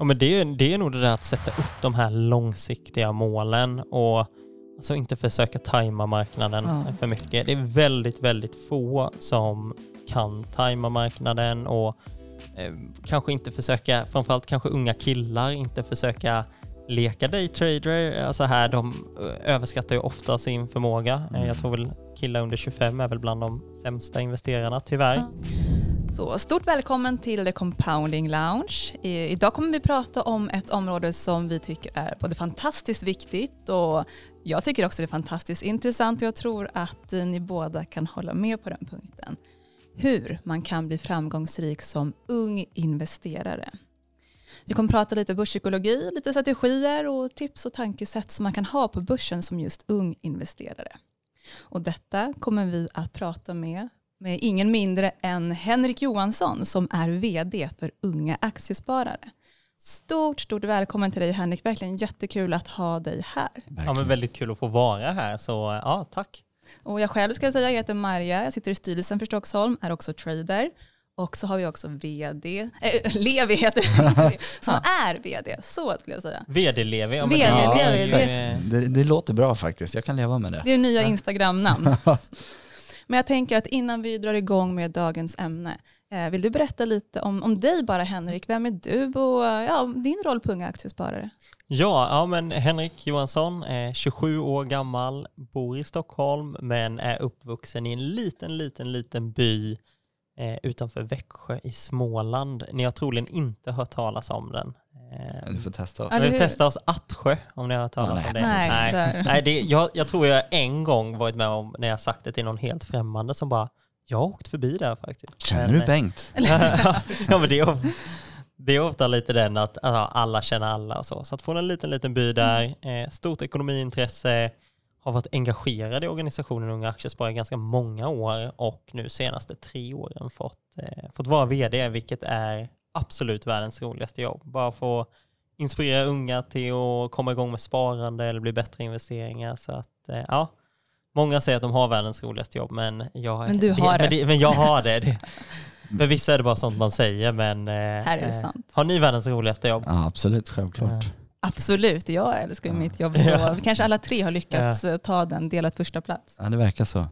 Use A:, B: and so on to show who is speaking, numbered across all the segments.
A: Ja, men det, är, det är nog det där att sätta upp de här långsiktiga målen och alltså inte försöka tajma marknaden
B: Ja.
A: för mycket. Det är väldigt, väldigt få som kan tajma marknaden och eh, kanske inte försöka, framförallt kanske unga killar, inte försöka leka daytrader. Alltså här, de eh, överskattar ju ofta sin förmåga. Eh, Jag tror väl killar under 25 är väl bland de sämsta investerarna, tyvärr.
B: Ja. Så stort välkommen till The Compounding Lounge. I, idag kommer vi prata om ett område som vi tycker är både fantastiskt viktigt och jag tycker också det är fantastiskt intressant och jag tror att ni båda kan hålla med på den punkten. Hur man kan bli framgångsrik som ung investerare. Vi kommer prata lite börspsykologi, lite strategier och tips och tankesätt som man kan ha på börsen som just ung investerare. Och detta kommer vi att prata med med ingen mindre än Henrik Johansson som är vd för Unga Aktiesparare. Stort, stort välkommen till dig Henrik. Verkligen jättekul att ha dig här.
A: Ja, men väldigt kul att få vara här, så ja, tack.
B: Och jag själv ska jag säga, jag heter Marja, jag sitter i styrelsen för Stockholm, är också trader. Och så har vi också vd, äh, Levi heter det, som är vd, så skulle jag säga.
A: VD-Levi. Ja,
B: VD Levi,
A: det-
B: det-
C: Det, det låter bra faktiskt, jag kan leva med det.
B: Det är det nya Instagram-namn. Men jag tänker att innan vi drar igång med dagens ämne, eh, vill du berätta lite om, om dig bara Henrik? Vem är du och ja, din roll på Unga Aktiesparare?
A: Ja, ja, men Henrik Johansson är 27 år gammal, bor i Stockholm, men är uppvuxen i en liten, liten, liten by eh, utanför Växjö i Småland. Ni har troligen inte hört talas om den. Eh,
C: Du får testa oss.
A: Vi testar oss Attsjö, om ni har hört talas
C: Nej.
A: om det.
B: Nej, där.
A: Nej det, jag, jag tror jag en gång varit med om när jag sagt det till någon helt främmande som bara, jag har åkt förbi där faktiskt.
C: Känner
A: Men,
C: du
A: eh,
C: Bengt?
A: ja, men det, är, det är ofta lite den att alltså, alla känner alla och så. Så att få en liten, liten by där, eh, stort ekonomiintresse, har varit engagerad i organisationen Unga Aktiesparare i ganska många år och nu senaste tre åren fått, eh, fått vara vd, vilket är absolut världens roligaste jobb. Bara få inspirera unga till att komma igång med sparande eller bli bättre investeringar. Så att, eh, ja. Många säger att de har världens roligaste jobb, men jag,
B: Men du har
A: men
B: det.
A: Men jag har det. det. För vissa är det bara sånt man säger, men... eh,
B: Här är det
A: eh,
B: sant.
A: Har ni världens roligaste jobb?
C: Ja, absolut, självklart.
B: Absolut, jag älskar
C: Ja.
B: mitt jobb så vi kanske alla tre har lyckats eh, ta den delad första plats.
C: Ja, det verkar så.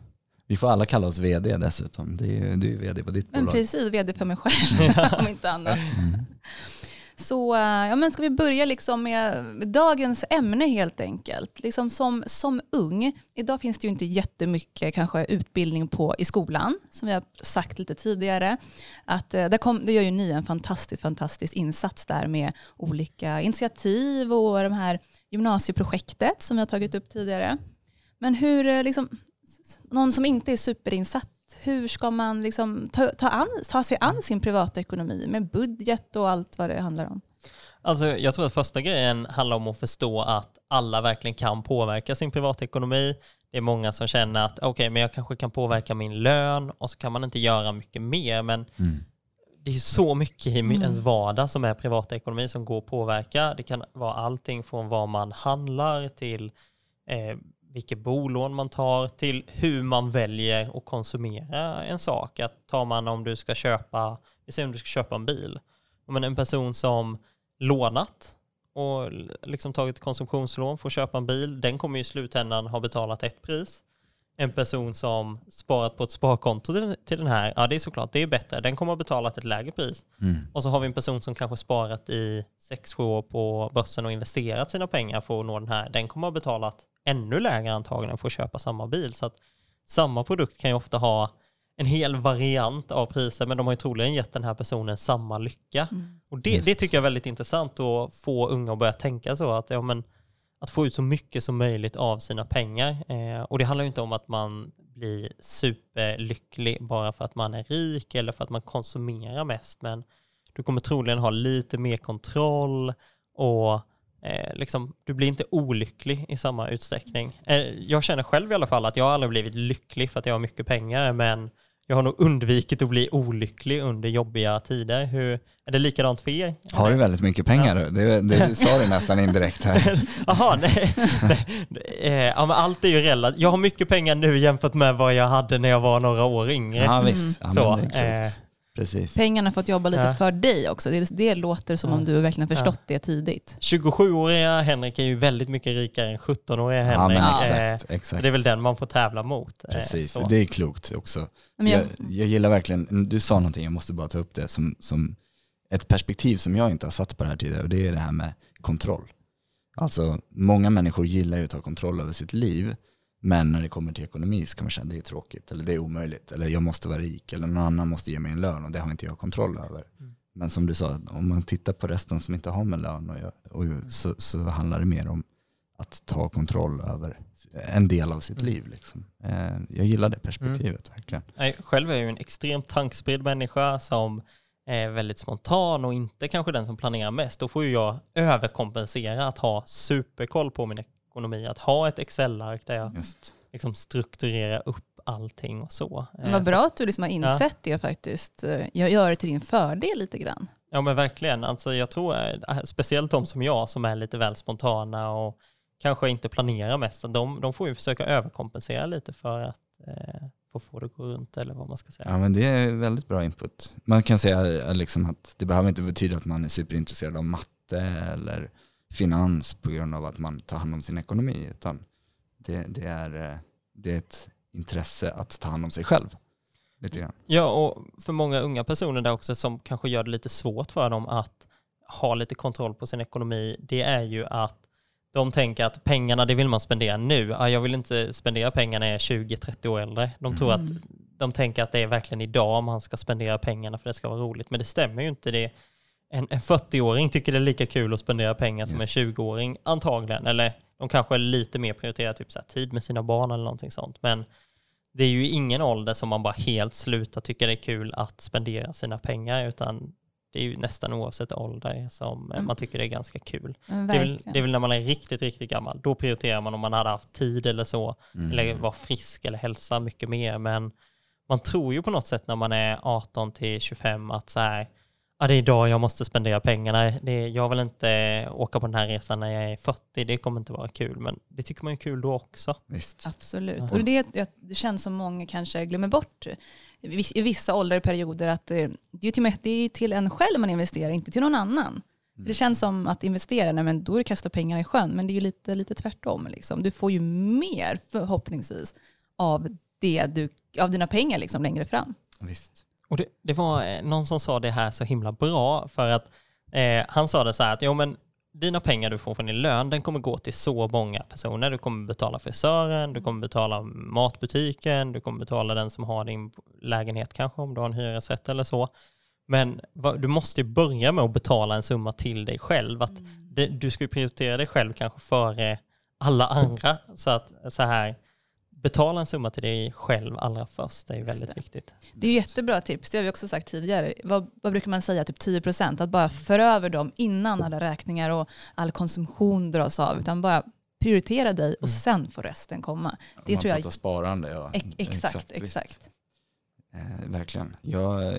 C: Vi får alla kalla oss vd dessutom. Det är, du är vd på ditt
B: Men
C: bolag.
B: precis, vd för mig själv om inte annat.
C: Mm.
B: Så ja, men ska vi börja liksom med dagens ämne helt enkelt. Liksom som, som ung, idag finns det ju inte jättemycket kanske utbildning på, i skolan, som vi har sagt lite tidigare. Att, eh, där, kom, där gör ju ni en fantastisk, fantastisk insats där med olika initiativ och de här gymnasieprojektet som vi har tagit upp tidigare. Men hur, eh, liksom, någon som inte är superinsatt, hur ska man liksom ta, ta, an, ta sig an sin privatekonomi med budget och allt vad det handlar om?
A: Alltså, jag tror att första grejen handlar om att förstå att alla verkligen kan påverka sin privatekonomi. Det är många som känner att okej, men jag kanske kan påverka min lön och så kan man inte göra mycket mer. Men
C: Mm.
A: det är så mycket i
B: Mm.
A: ens vardag som är privatekonomi som går att påverka. Det kan vara allting från vad man handlar till eh, vilket bolån man tar till hur man väljer att konsumera en sak. Att tar man om du ska köpa, vi säger om du ska köpa en bil, men en person som lånat och liksom tagit konsumtionslån för att köpa en bil, den kommer ju i slutändan ha betalat ett pris. En person som sparat på ett sparkonto till den- till den här, ja det är såklart, det är bättre, den kommer ha betalat ett lägre pris.
C: Mm.
A: Och så har vi en person som kanske sparat i 6-7 år på börsen och investerat sina pengar för att nå den här. Den kommer ha betalat ännu lägre antagligen för att köpa samma bil. Så att samma produkt kan ju ofta ha en hel variant av priser, men de har ju troligen gett den här personen samma lycka. Och det,
C: Just.
A: det tycker jag är väldigt intressant att få unga att börja tänka så, att, ja, men, att få ut så mycket som möjligt av sina pengar. Eh, och det handlar ju inte om att man blir superlycklig bara för att man är rik eller för att man konsumerar mest, men du kommer troligen ha lite mer kontroll och eh, liksom, du blir inte olycklig i samma utsträckning. Eh, jag känner själv i alla fall att jag aldrig blivit lycklig för att jag har mycket pengar, men jag har nog undvikit att bli olycklig under jobbiga tider. Hur, är det likadant för er?
C: Har du väldigt mycket pengar? Det, det sa du nästan indirekt här.
A: Jaha, nej. nej. Eh, Ja, men allt är ju relativt. Jag har mycket pengar nu jämfört med vad jag hade när jag var några år yngre.
C: Ja visst, ja,
A: Så,
C: Precis.
B: Pengarna har fått jobba lite
A: Ja.
B: för dig också. Det, det låter som om
A: Ja.
B: du verkligen har förstått det tidigt.
A: 27-åriga Henrik är ju väldigt mycket rikare än 17-åriga
C: Ja
A: Henrik.
C: men
B: Ja.
C: exakt,
A: Eh,
C: exakt.
A: Det är väl den man får tävla mot. eh,
C: Precis,
A: så.
C: det är klokt också.
B: Men jag,
C: jag, jag gillar verkligen, du sa någonting, jag måste bara ta upp det som, som ett perspektiv som jag inte har satt på det här tidigare och det är det här med kontroll. Alltså många människor gillar ju att ta kontroll över sitt liv men när det kommer till ekonomi så kan man känna att det är tråkigt eller det är omöjligt eller jag måste vara rik eller någon annan måste ge mig en lön och det har inte jag kontroll över.
A: Mm.
C: Men som du sa, om man tittar på resten som inte har med lön och, jag, och så, så handlar det mer om att ta kontroll över en del av sitt
A: Mm.
C: liv. Liksom. Eh, Jag gillar det perspektivet verkligen.
A: Nej, Själv är jag ju en extremt tankspridd människa som är väldigt spontan och inte kanske den som planerar mest. Då får ju jag överkompensera att ha superkoll på min ekonomi, att ha ett Excel-ark där jag
C: Just.
A: liksom strukturerar upp allting och så.
B: men
A: Eh,
B: vad
A: så-
B: bra att du liksom har insett det faktiskt. Eh, Jag gör det till din fördel lite grann.
A: Ja men verkligen. Alltså, jag tror eh, speciellt de som jag som är lite väl spontana och kanske inte planerar mest, de, de får ju försöka överkompensera lite för att eh, få få det att gå runt eller vad man ska säga.
C: Ja men det är väldigt bra input. Man kan säga eh, liksom att det behöver inte betyda att man är superintresserad av matte eller finans på grund av att man tar hand om sin ekonomi utan det, det, är, eh, det är ett intresse att ta hand om sig själv. Lite grann.
A: Ja, och för många unga personer där också som kanske gör det lite svårt för dem att ha lite kontroll på sin ekonomi, det är ju att de tänker att pengarna, det vill man spendera nu. Ja, jag vill inte spendera pengarna när jag är 20-30 år äldre. De tror att
B: Mm.
A: de tänker att det är verkligen idag man ska spendera pengarna för det ska vara roligt. Men det stämmer ju inte. Det en, en 40-åring tycker det är lika kul att spendera pengar som
C: Just.
A: en 20-åring antagligen. Eller de kanske är lite mer prioriterar typ så här, tid med sina barn eller någonting sånt. Men det är ju ingen ålder som man bara helt slutar tycka det är kul att spendera sina pengar utan det är ju nästan oavsett ålder som
B: Mm.
A: man tycker det är ganska kul. Det är, väl, det är väl när man är riktigt, riktigt gammal. Då prioriterar man om man hade haft tid eller så
C: Mm.
A: eller var frisk eller hälsa mycket mer. Men man tror ju på något sätt när man är 18 till 25 att så här, ja, det är idag jag måste spendera pengarna. Det är, jag vill inte åka på den här resan när jag är 40, det kommer inte vara kul. Men det tycker man är kul då också.
C: Visst.
B: Absolut.
A: Ja.
B: Och det, det känns som många kanske glömmer bort i viss- i vissa ålderperioder att eh, det är, till, och med- det är till en själv man investerar, inte till någon annan. Det känns som att investera, nej, men då är det kasta pengar i sjön, men det är ju lite, lite tvärtom. Liksom. Du får ju mer förhoppningsvis av, det du, av dina pengar liksom, längre fram.
C: Visst.
A: Och det, det var eh, någon som sa det här så himla bra för att eh, han sa det så här att jo, men dina pengar du får från din lön den kommer gå till så många personer. Du kommer betala frisören, du kommer betala matbutiken, du kommer betala den som har din lägenhet kanske om du har en hyresrätt eller så. Men du måste ju börja med att betala en summa till dig själv. Att det, du ska ju prioritera dig själv kanske före alla andra. Så att så här, betala en summa till dig själv allra först. Det är väldigt
B: det.
A: viktigt.
B: Det är jättebra tips, det har vi också sagt tidigare. Vad, vad brukar man säga, typ 10%? Att bara föra över dem innan alla räkningar och all konsumtion dras av, utan bara prioritera dig och
A: Mm.
B: sen får resten komma. Det
C: man
B: tror jag-
C: sparande, ja.
B: Ex- exakt,
C: visst.
B: exakt.
C: Eh, verkligen. Jag eh,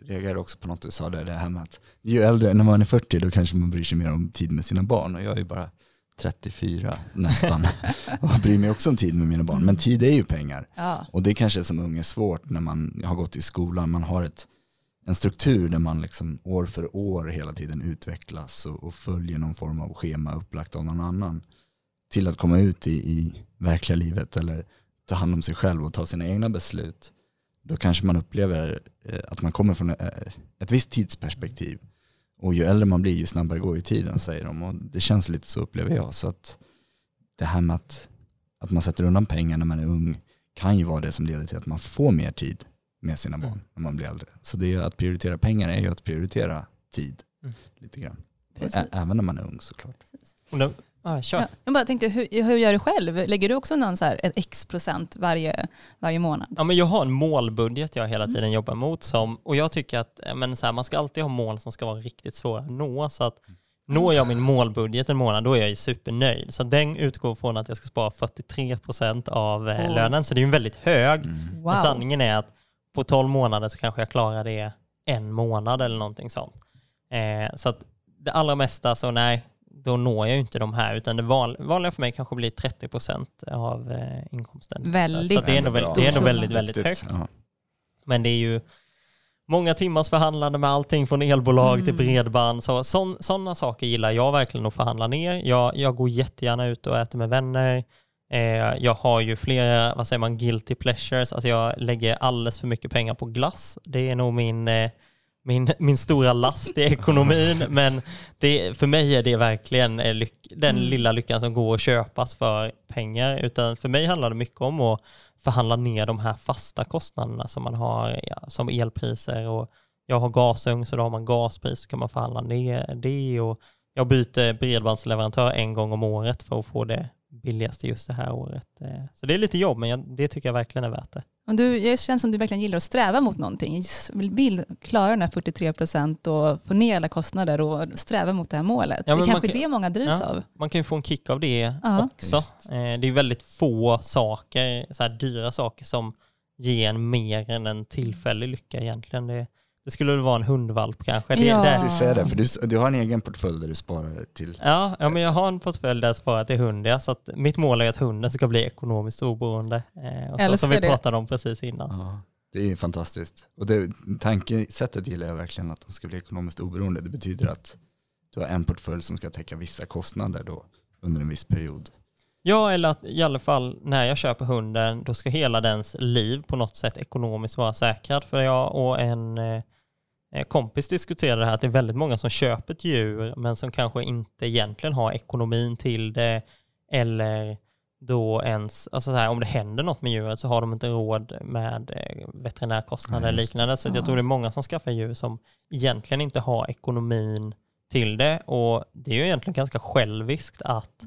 C: reagerar också på något du sa där, det här med att ju äldre, när man är 40 då kanske man bryr sig mer om tid med sina barn och jag är ju bara 34 nästan och bryr mig också om tid med mina barn. Men tid är ju pengar
B: Ja,
C: och det kanske som ung är svårt när man har gått i skolan, man har ett, en struktur där man liksom år för år hela tiden utvecklas och, och följer någon form av schema upplagt av någon annan till att komma ut i, i verkliga livet eller ta hand om sig själv och ta sina egna beslut. Då kanske man upplever eh, att man kommer från eh, ett visst tidsperspektiv. Och ju äldre man blir ju snabbare går ju tiden säger de. Och det känns lite så upplever jag. Så att det här med att, att man sätter undan pengar när man är ung kan ju vara det som leder till att man får mer tid med sina barn
A: Mm.
C: när man blir äldre. Så det är att prioritera pengar är ju att prioritera tid
A: Mm.
C: lite grann.
B: precis.
C: Även när man är ung såklart.
A: Och ah, kör.
B: Jag bara tänkte, hur, hur gör du själv? Lägger du också någon så här, ett x procent varje, varje månad?
A: Ja, men jag har en målbudget jag hela
B: Mm.
A: tiden jobbar mot. Som, och jag tycker att men så här, man ska alltid ha mål som ska vara riktigt svåra att nå. Så att når jag min målbudget en månad, då är jag ju supernöjd. Så den utgår från att jag ska spara 43% av eh,
B: Oj.
A: lönen. Så det är ju en väldigt hög.
C: Mm.
B: Wow.
A: Men sanningen är att på 12 månader så kanske jag klarar det en månad eller någonting sånt. Eh, så att det allra mesta, så nej, då når jag ju inte de här. Utan det val, vanliga för mig kanske blir 30% av eh, inkomsten.
B: Väldigt
A: så det är ändå,
C: bra.
A: väldigt, det är ändå väldigt, väldigt högt.
C: Ja.
A: Men det är ju många timmars förhandlande med allting från elbolag till
B: Mm.
A: bredband. Så, sådana saker gillar jag verkligen att förhandla ner. Jag, jag går jättegärna ut och äter med vänner. Eh, jag har ju flera, vad säger man, guilty pleasures. Alltså jag lägger alldeles för mycket pengar på glass. Det är nog min, eh, min, min stora last i ekonomin. Men det, för mig är det verkligen eh, den
B: Mm.
A: lilla lyckan som går att köpas för pengar. Utan för mig handlar det mycket om att förhandla ner de här fasta kostnaderna som man har, som elpriser och jag har gasugn så då har man gaspris så kan man förhandla ner det och jag byter bredbandsleverantör en gång om året för att få det billigaste just det här året. Eh, Så det är lite jobb men det tycker jag verkligen är värt det.
B: Men du, det känns som du verkligen gillar att sträva mot någonting. Vill, vill klara den här 43 procent och få ner alla kostnader och sträva mot det här målet.
A: Ja,
B: det är kanske
A: kan-
B: det många drivs
A: Ja.
B: av.
A: Man kan ju få en kick av det
B: Ja.
A: också.
C: Visst.
A: Eh, Det är väldigt få saker, så här dyra saker som ger en mer än en tillfällig lycka egentligen. Det, det skulle väl vara en hundvalp kanske. Det,
B: Ja.
A: det,
C: Precis säga det, för du, du har en egen portfölj där du sparar till.
A: Ja, ja, men jag har en portfölj där jag sparar till hund, ja, så att mitt mål är att hunden ska bli ekonomiskt oberoende. Eh, och så, som vi
B: det.
A: pratade om precis innan.
C: Ja, det är fantastiskt. Och det, tankesättet gillar jag verkligen, att de ska bli ekonomiskt oberoende. Det betyder att du har en portfölj som ska täcka vissa kostnader då under en viss period.
A: Ja, eller att i alla fall när jag köper hunden, då ska hela dens liv på något sätt ekonomiskt vara säkrad. För jag och en eh, kompis diskuterade det här, att det är väldigt många som köper ett djur, men som kanske inte egentligen har ekonomin till det, eller då ens, alltså så här, om det händer något med djuret så har de inte råd med eh, veterinärkostnader eller liknande. Så jag
B: Ja.
A: tror det är många som skaffar djur som egentligen inte har ekonomin till det. Och det är ju egentligen ganska själviskt att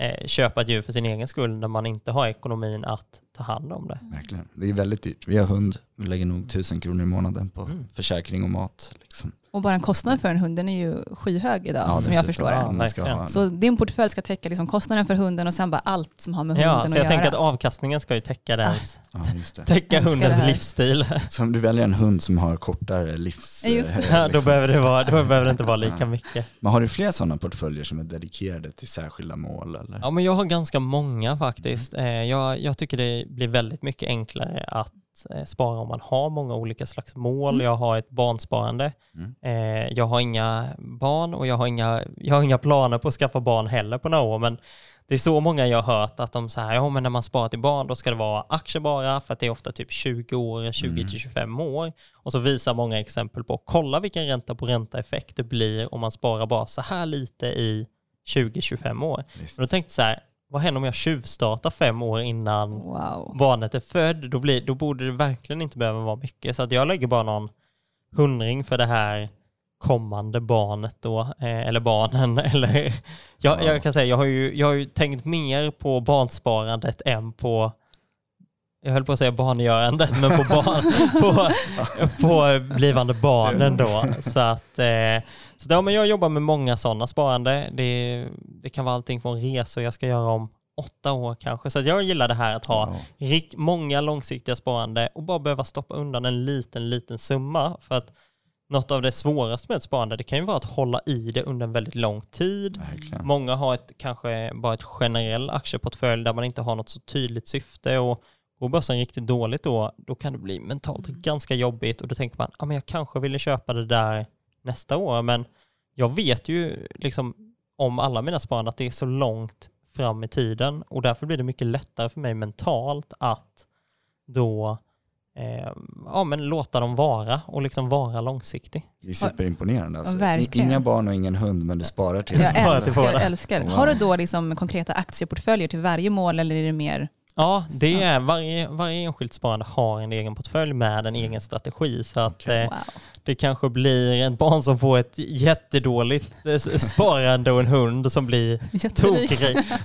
A: eh, köpa ett djur för sin egen skull när man inte har ekonomin att ta hand om det.
C: Verkligen. Det är väldigt dyrt. Vi har hund, vi lägger nog tusen kronor i månaden på
A: Mm.
C: försäkring och mat. Liksom.
B: Och bara en kostnad för en hund den är ju skyhög idag som jag förstår det.
A: Ja,
B: Så din portfölj ska täcka liksom kostnaden för hunden och sen bara allt som har med hunden
A: Ja,
B: att
A: så jag
B: göra.
A: tänker att avkastningen ska ju täcka, dens,
C: Ja, just det.
A: täcka hundens livsstil.
C: Så om du väljer en hund som har kortare livs... Eh,
A: Ja, då,
C: liksom.
A: behöver det vara, då behöver det inte vara lika
C: Ja.
A: mycket.
C: Men har du fler sådana portföljer som är dedikerade till särskilda mål? Eller?
A: Ja, men jag har ganska många faktiskt. Eh, Jag, jag tycker det blir väldigt mycket enklare att eh, spara om man har många olika slags mål.
B: Mm.
A: Jag har ett barnsparande.
C: Mm.
A: Eh, Jag har inga barn och jag har inga, jag har inga planer på att skaffa barn heller på några år. Men det är så många jag har hört att de säger, ja men när man sparar till barn då ska det vara aktier bara för att det är ofta typ 20 år, 20 till 25 år. Och så visar många exempel på, kolla vilken ränta på ränta-effekt det blir om man sparar bara så här lite i 20-25 år.
C: Visst.
A: Men då tänkte jag så här, vad händer om jag tjuvstartar fem år innan
B: Wow.
A: barnet är född? Då, blir, då borde det verkligen inte behöva vara mycket. Så att jag lägger bara någon hundring för det här kommande barnet då, eh, eller barnen. Eller, jag, jag kan säga, jag har, ju, jag har ju tänkt mer på barnsparandet än på jag höll på att säga barngörandet, men på, barn, på, på blivande barnen då. Så att, eh, så ja, men jag jobbar med många sådana sparande. Det, det kan vara allting från resor jag ska göra om åtta år kanske. Så jag gillar det här att ha
C: Ja.
A: många långsiktiga sparande och bara behöva stoppa undan en liten, liten summa. För att något av det svåraste med ett sparande, det kan ju vara att hålla i det under en väldigt lång tid.
C: Verkligen.
A: Många har ett, kanske bara ett generell aktieportfölj där man inte har något så tydligt syfte och går börsen riktigt dåligt då, då kan det bli mentalt ganska jobbigt och då tänker man, ja men jag kanske ville köpa det där nästa år, men jag vet ju liksom om alla mina sparande att det är så långt fram i tiden och därför blir det mycket lättare för mig mentalt att då eh, ja, men låta dem vara och liksom vara långsiktig.
C: Det är superimponerande. Alltså.
B: Verkligen.
C: Inga barn och ingen hund, men du sparar till
B: Jag
A: till
B: älskar,
A: båda.
B: älskar. Har du då liksom konkreta aktieportföljer till varje mål eller är det mer?
A: Ja, det är varje, varje enskilt sparande har en egen portfölj med en egen strategi. Så att
C: Okej.
A: eh,
B: Wow.
A: det kanske blir ett barn som får ett jättedåligt eh, sparande och en hund som blir tokrik.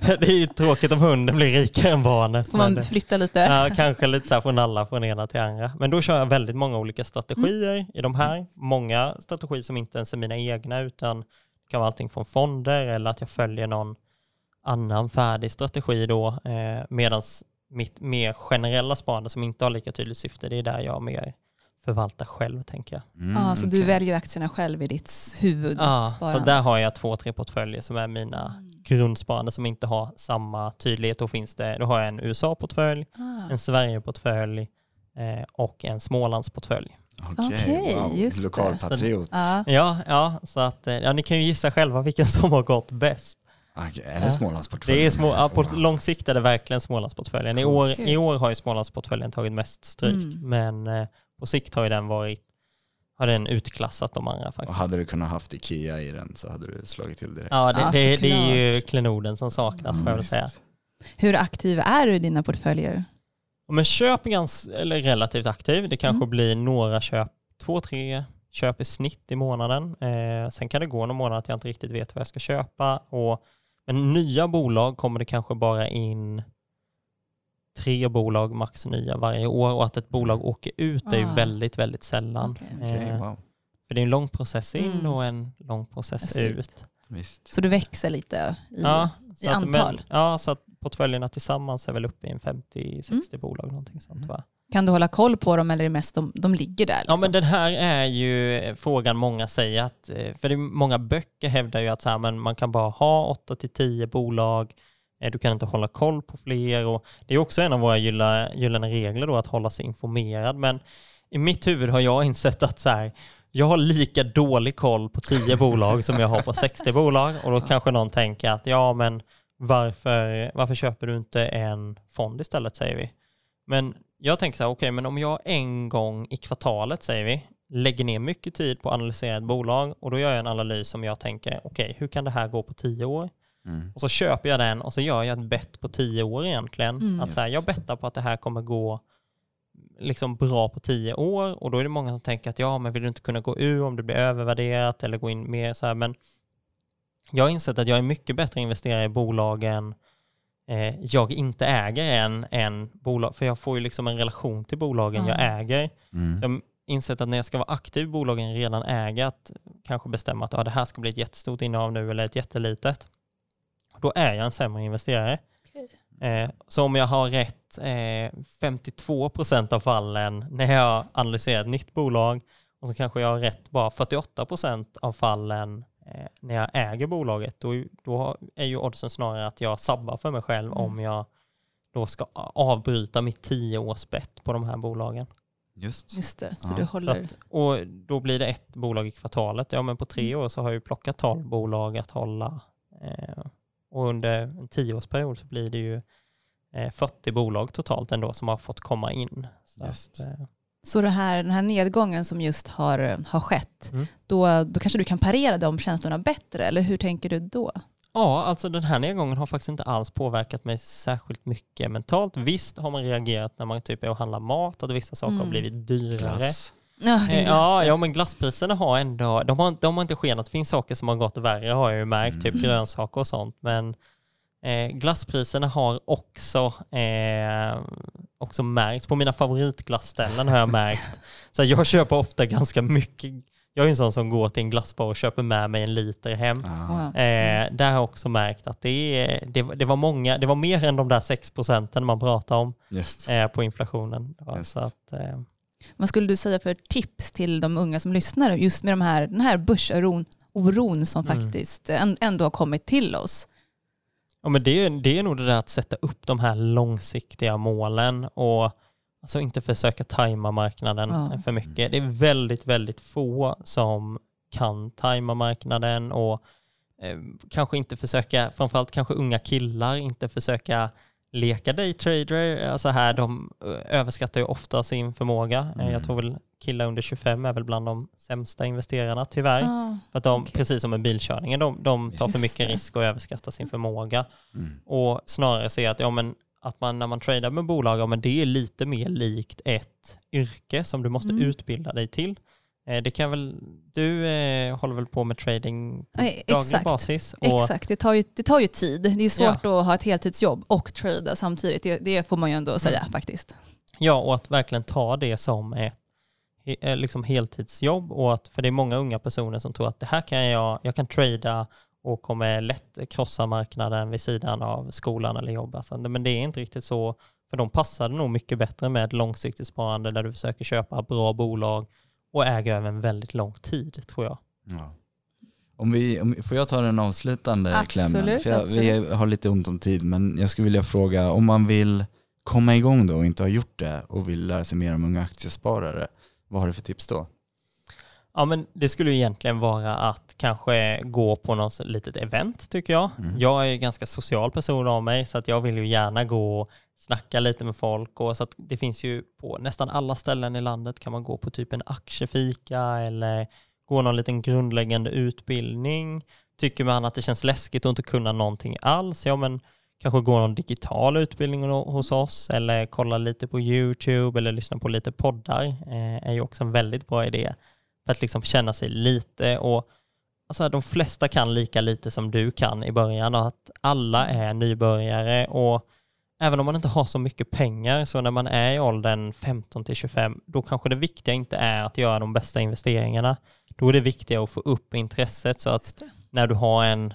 A: Det är ju tråkigt om hunden blir rikare än barnet.
B: Får man flytta lite?
A: Ja, kanske lite så här från alla, från ena till andra. Men då kör jag väldigt många olika strategier i de här. Många strategier som inte ens är mina egna utan det kan vara allting från fonder eller att jag följer någon annan färdig strategi då. Eh, Medan mitt mer generella sparande som inte har lika tydligt syfte, det är där jag mer förvaltar själv tänker jag.
C: Mm,
B: Ja, så du
C: okej.
B: väljer aktierna själv i ditt huvud?
A: Ja, så
B: sparande.
A: där har jag två, tre portföljer som är mina grundsparande som inte har samma tydlighet. Då, finns det, då har jag en USA-portfölj,
B: Ah.
A: en Sverige-portfölj eh, och en Smålandsportfölj.
C: Okej,
B: Okej,
C: wow.
B: just.
C: Lokalpatriot.
B: Ja.
A: Ja, ja, så att, eh, ja, ni kan ju gissa själva vilken som har gått bäst.
C: Är det
A: Ja.
C: Smålandsportföljen?
A: Det är små, ja, på
C: Wow.
A: lång sikt är det verkligen Smålandsportföljen. I år. I år har ju Smålandsportföljen tagit mest stryk,
B: Mm.
A: men eh, på sikt har ju den varit har den utklassat de andra
C: Och
A: faktiskt.
C: hade du kunnat haft Ikea i den så hade du slagit till direkt.
A: Ja, det, det, det är ju klenoden som saknas får jag väl
C: visst.
A: säga.
B: Hur aktiv är du i dina portföljer?
A: Men köp är gans, eller relativt aktiv. Det kanske
B: Mm.
A: blir några köp, två, tre köp i snitt i månaden. Eh, sen kan det gå någon månad att jag inte riktigt vet vad jag ska köpa. Och, men nya bolag kommer det kanske bara in tre bolag max nya varje år och att ett bolag åker ut är ju
B: Ah.
A: väldigt, väldigt sällan.
B: Okej.
C: Okej,
A: Eh,
C: wow.
A: För det är en lång process in
B: Mm.
A: och en lång process ut.
C: Visst.
B: Så du växer lite i,
A: Ja, så
B: i
A: att,
B: antal?
A: Men, ja, så att portföljerna tillsammans är väl uppe i en 50-60
B: Mm.
A: bolag. Någonting sånt,
C: Mm.
A: va?
B: Kan du hålla koll på dem eller är det mest de, de ligger där?
A: Ja,
B: Liksom?
A: men den här är ju frågan många säger att, eh, för det många böcker hävdar ju att så här, men man kan bara ha 8 till 10 bolag, eh, du kan inte hålla koll på fler och det är också en av våra gyllene regler då att hålla sig informerad. Men i mitt huvud har jag insett att så här, jag har lika dålig koll på 10 bolag som jag har på 60 bolag och då kanske någon tänker att ja men varför, varför köper du inte en fond istället säger vi. Men jag tänker så här, okej, men om jag en gång i kvartalet, säger vi, lägger ner mycket tid på att analysera ett bolag och då gör jag en analys som jag tänker, okej, hur kan det här gå på tio år?
C: Mm.
A: Och så köper jag den och så gör jag ett bett på tio år egentligen.
B: Mm.
A: att så här, jag bettar på att det här kommer gå liksom bra på tio år och då är det många som tänker att ja, men vill du inte kunna gå ur om det blir övervärderat eller gå in mer så här, men jag har insett att jag är mycket bättre investerare i bolagen eh, jag inte äger än, än bolag, för jag får ju liksom en relation till bolagen
B: Ja.
A: jag äger.
C: Mm.
A: Jag har insett att när jag ska vara aktiv i bolagen jag redan äger, att kanske bestämma att ja, det här ska bli ett jättestort innehav nu eller ett jättelitet, då är jag en sämre investerare. Eh, så om jag har rätt eh, 52 procent av fallen när jag analyserar ett nytt bolag och så kanske jag har rätt bara 48 procent av fallen eh, när jag äger bolaget, då, då är ju oddsen snarare att jag sabbar för mig själv
B: Mm.
A: om jag då ska avbryta mitt tioårsbett på de här bolagen.
C: Just.
B: Just det, så
C: Ja,
B: du håller...
A: Så att, och då blir det ett bolag i kvartalet. Ja, men på tre år så har jag ju plockat 12 bolag att hålla. Eh, och under en tioårsperiod så blir det ju eh, 40 bolag totalt ändå som har fått komma in. Så
C: Just.
A: Att, eh,
B: Så det här, den här nedgången som just har, har skett,
A: Mm.
B: då, då kanske du kan parera de känslorna bättre, eller hur tänker du då?
A: ja, alltså den här nedgången har faktiskt inte alls påverkat mig särskilt mycket mentalt. Visst har man reagerat när man typ är och handlar mat och att vissa saker har
B: Mm.
A: blivit dyrare.
C: Glass.
B: Ja,
A: Eh, ja, men glasspriserna har ändå, de har, de har inte skenat. Det finns saker som har gått värre har jag ju märkt, typ
B: Mm.
A: grönsaker och sånt. Men eh, glasspriserna har också, eh, också märkts. På mina favoritglassställen har jag märkt. Så jag köper ofta ganska mycket. Jag är en sån som går till en glassbar och köper med mig en liter hem.
C: Ah.
A: Eh, där har jag också märkt att det, är- det, var- det var många, det var mer än de där 6 procenten man pratar om
C: Just.
A: eh, på inflationen. Ja,
C: Just.
A: så att, eh,
B: Vad skulle du säga för tips till de unga som lyssnar just med de här, den här börsoron oron som
A: Mm.
B: faktiskt än- ändå har kommit till oss?
A: Ja, men det, är, det är nog det där att sätta upp de här långsiktiga målen och alltså inte försöka tajma marknaden
B: Ja.
A: för mycket. Det är väldigt, väldigt få som kan tajma marknaden och eh, kanske inte försöka, framförallt kanske unga killar, inte försöka leka daytrader. Alltså här, de överskattar ju ofta sin förmåga.
C: Mm.
A: Jag tror väl killar under 25 är väl bland de sämsta investerarna tyvärr.
B: Ja.
A: För att de,
B: Okej.
A: precis som med bilkörningen, de, de tar för mycket risk och överskattar sin förmåga.
C: Mm.
A: Och snarare se att, ja, men, att man när man tradar med bolag, ja, men det är lite mer likt ett yrke som du måste
B: Mm.
A: utbilda dig till. Eh, Det kan väl, du eh, håller väl på med trading på daglig
B: exakt.
A: basis? Och,
B: Exakt, det tar, ju, det tar ju tid. Det är svårt att ha ett heltidsjobb och trada samtidigt. Det, det får man ju ändå säga
A: Mm.
B: faktiskt.
A: Ja, och att verkligen ta det som ett liksom heltidsjobb. Och att, för det är många unga personer som tror att det här kan jag, jag kan trada och kommer lätt krossa marknaden vid sidan av skolan eller jobb. Alltså, men det är inte riktigt så, för de passade nog mycket bättre med ett långsiktigt sparande där du försöker köpa bra bolag och äga över en väldigt lång tid, tror jag.
C: Ja. Om vi, om, får jag ta den avslutande
B: Absolut,
C: klämmen? För jag, vi har lite ont om tid, men jag skulle vilja fråga om man vill komma igång då och inte har gjort det och vill lära sig mer om unga aktiesparare. Vad har du för tips då?
A: Ja, men det skulle egentligen vara att kanske gå på något litet event tycker jag.
C: Mm.
A: Jag är ganska social person av mig så att jag vill ju gärna gå och snacka lite med folk och så att det finns ju på nästan alla ställen i landet kan man gå på typ en aktiefika eller gå någon liten grundläggande utbildning. Tycker man att det känns läskigt att inte kunna någonting alls, ja men kanske gå någon digital utbildning hos oss eller kolla lite på YouTube eller lyssna på lite poddar eh, är ju också en väldigt bra idé för att liksom känna sig lite och alltså de flesta kan lika lite som du kan i början och att alla är nybörjare och även om man inte har så mycket pengar så när man är i åldern 15 till 25 då kanske det viktiga inte är att göra de bästa investeringarna. Då är det viktiga att få upp intresset så att när du har en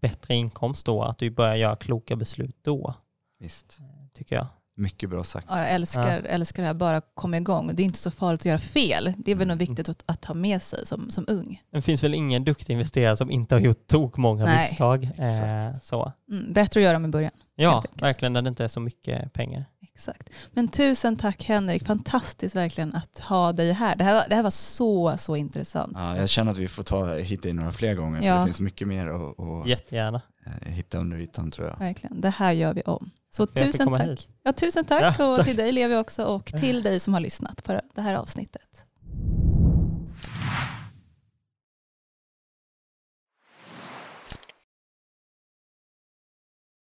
A: bättre inkomst då att du börjar göra kloka beslut då.
C: Visst.
A: Tycker jag.
C: Mycket bra sagt.
B: Ja, jag älskar, ja. älskar det här, bara komma igång. Det är inte så farligt att göra fel. Det är väl mm. nog viktigt att, att ha med sig som, som ung.
A: Det finns väl ingen duktig investerare som inte har gjort tok många Nej, misstag. Eh, så.
B: Mm, bättre att göra med början.
A: Ja, verkligen när det inte är så mycket pengar.
B: Exakt. Men tusen tack Henrik, fantastiskt verkligen att ha dig här. Det här, var, det här var så, så intressant.
C: Ja, jag känner att vi får ta hit dig några fler gånger, ja. för det finns mycket mer att, att
A: Jättegärna.
C: Eh, hitta under ytan tror jag.
B: Verkligen, det här gör vi om. Så tusen tack. Ja, tusen tack, ja, tack. och till dig Levi också och till dig som har lyssnat på det här avsnittet.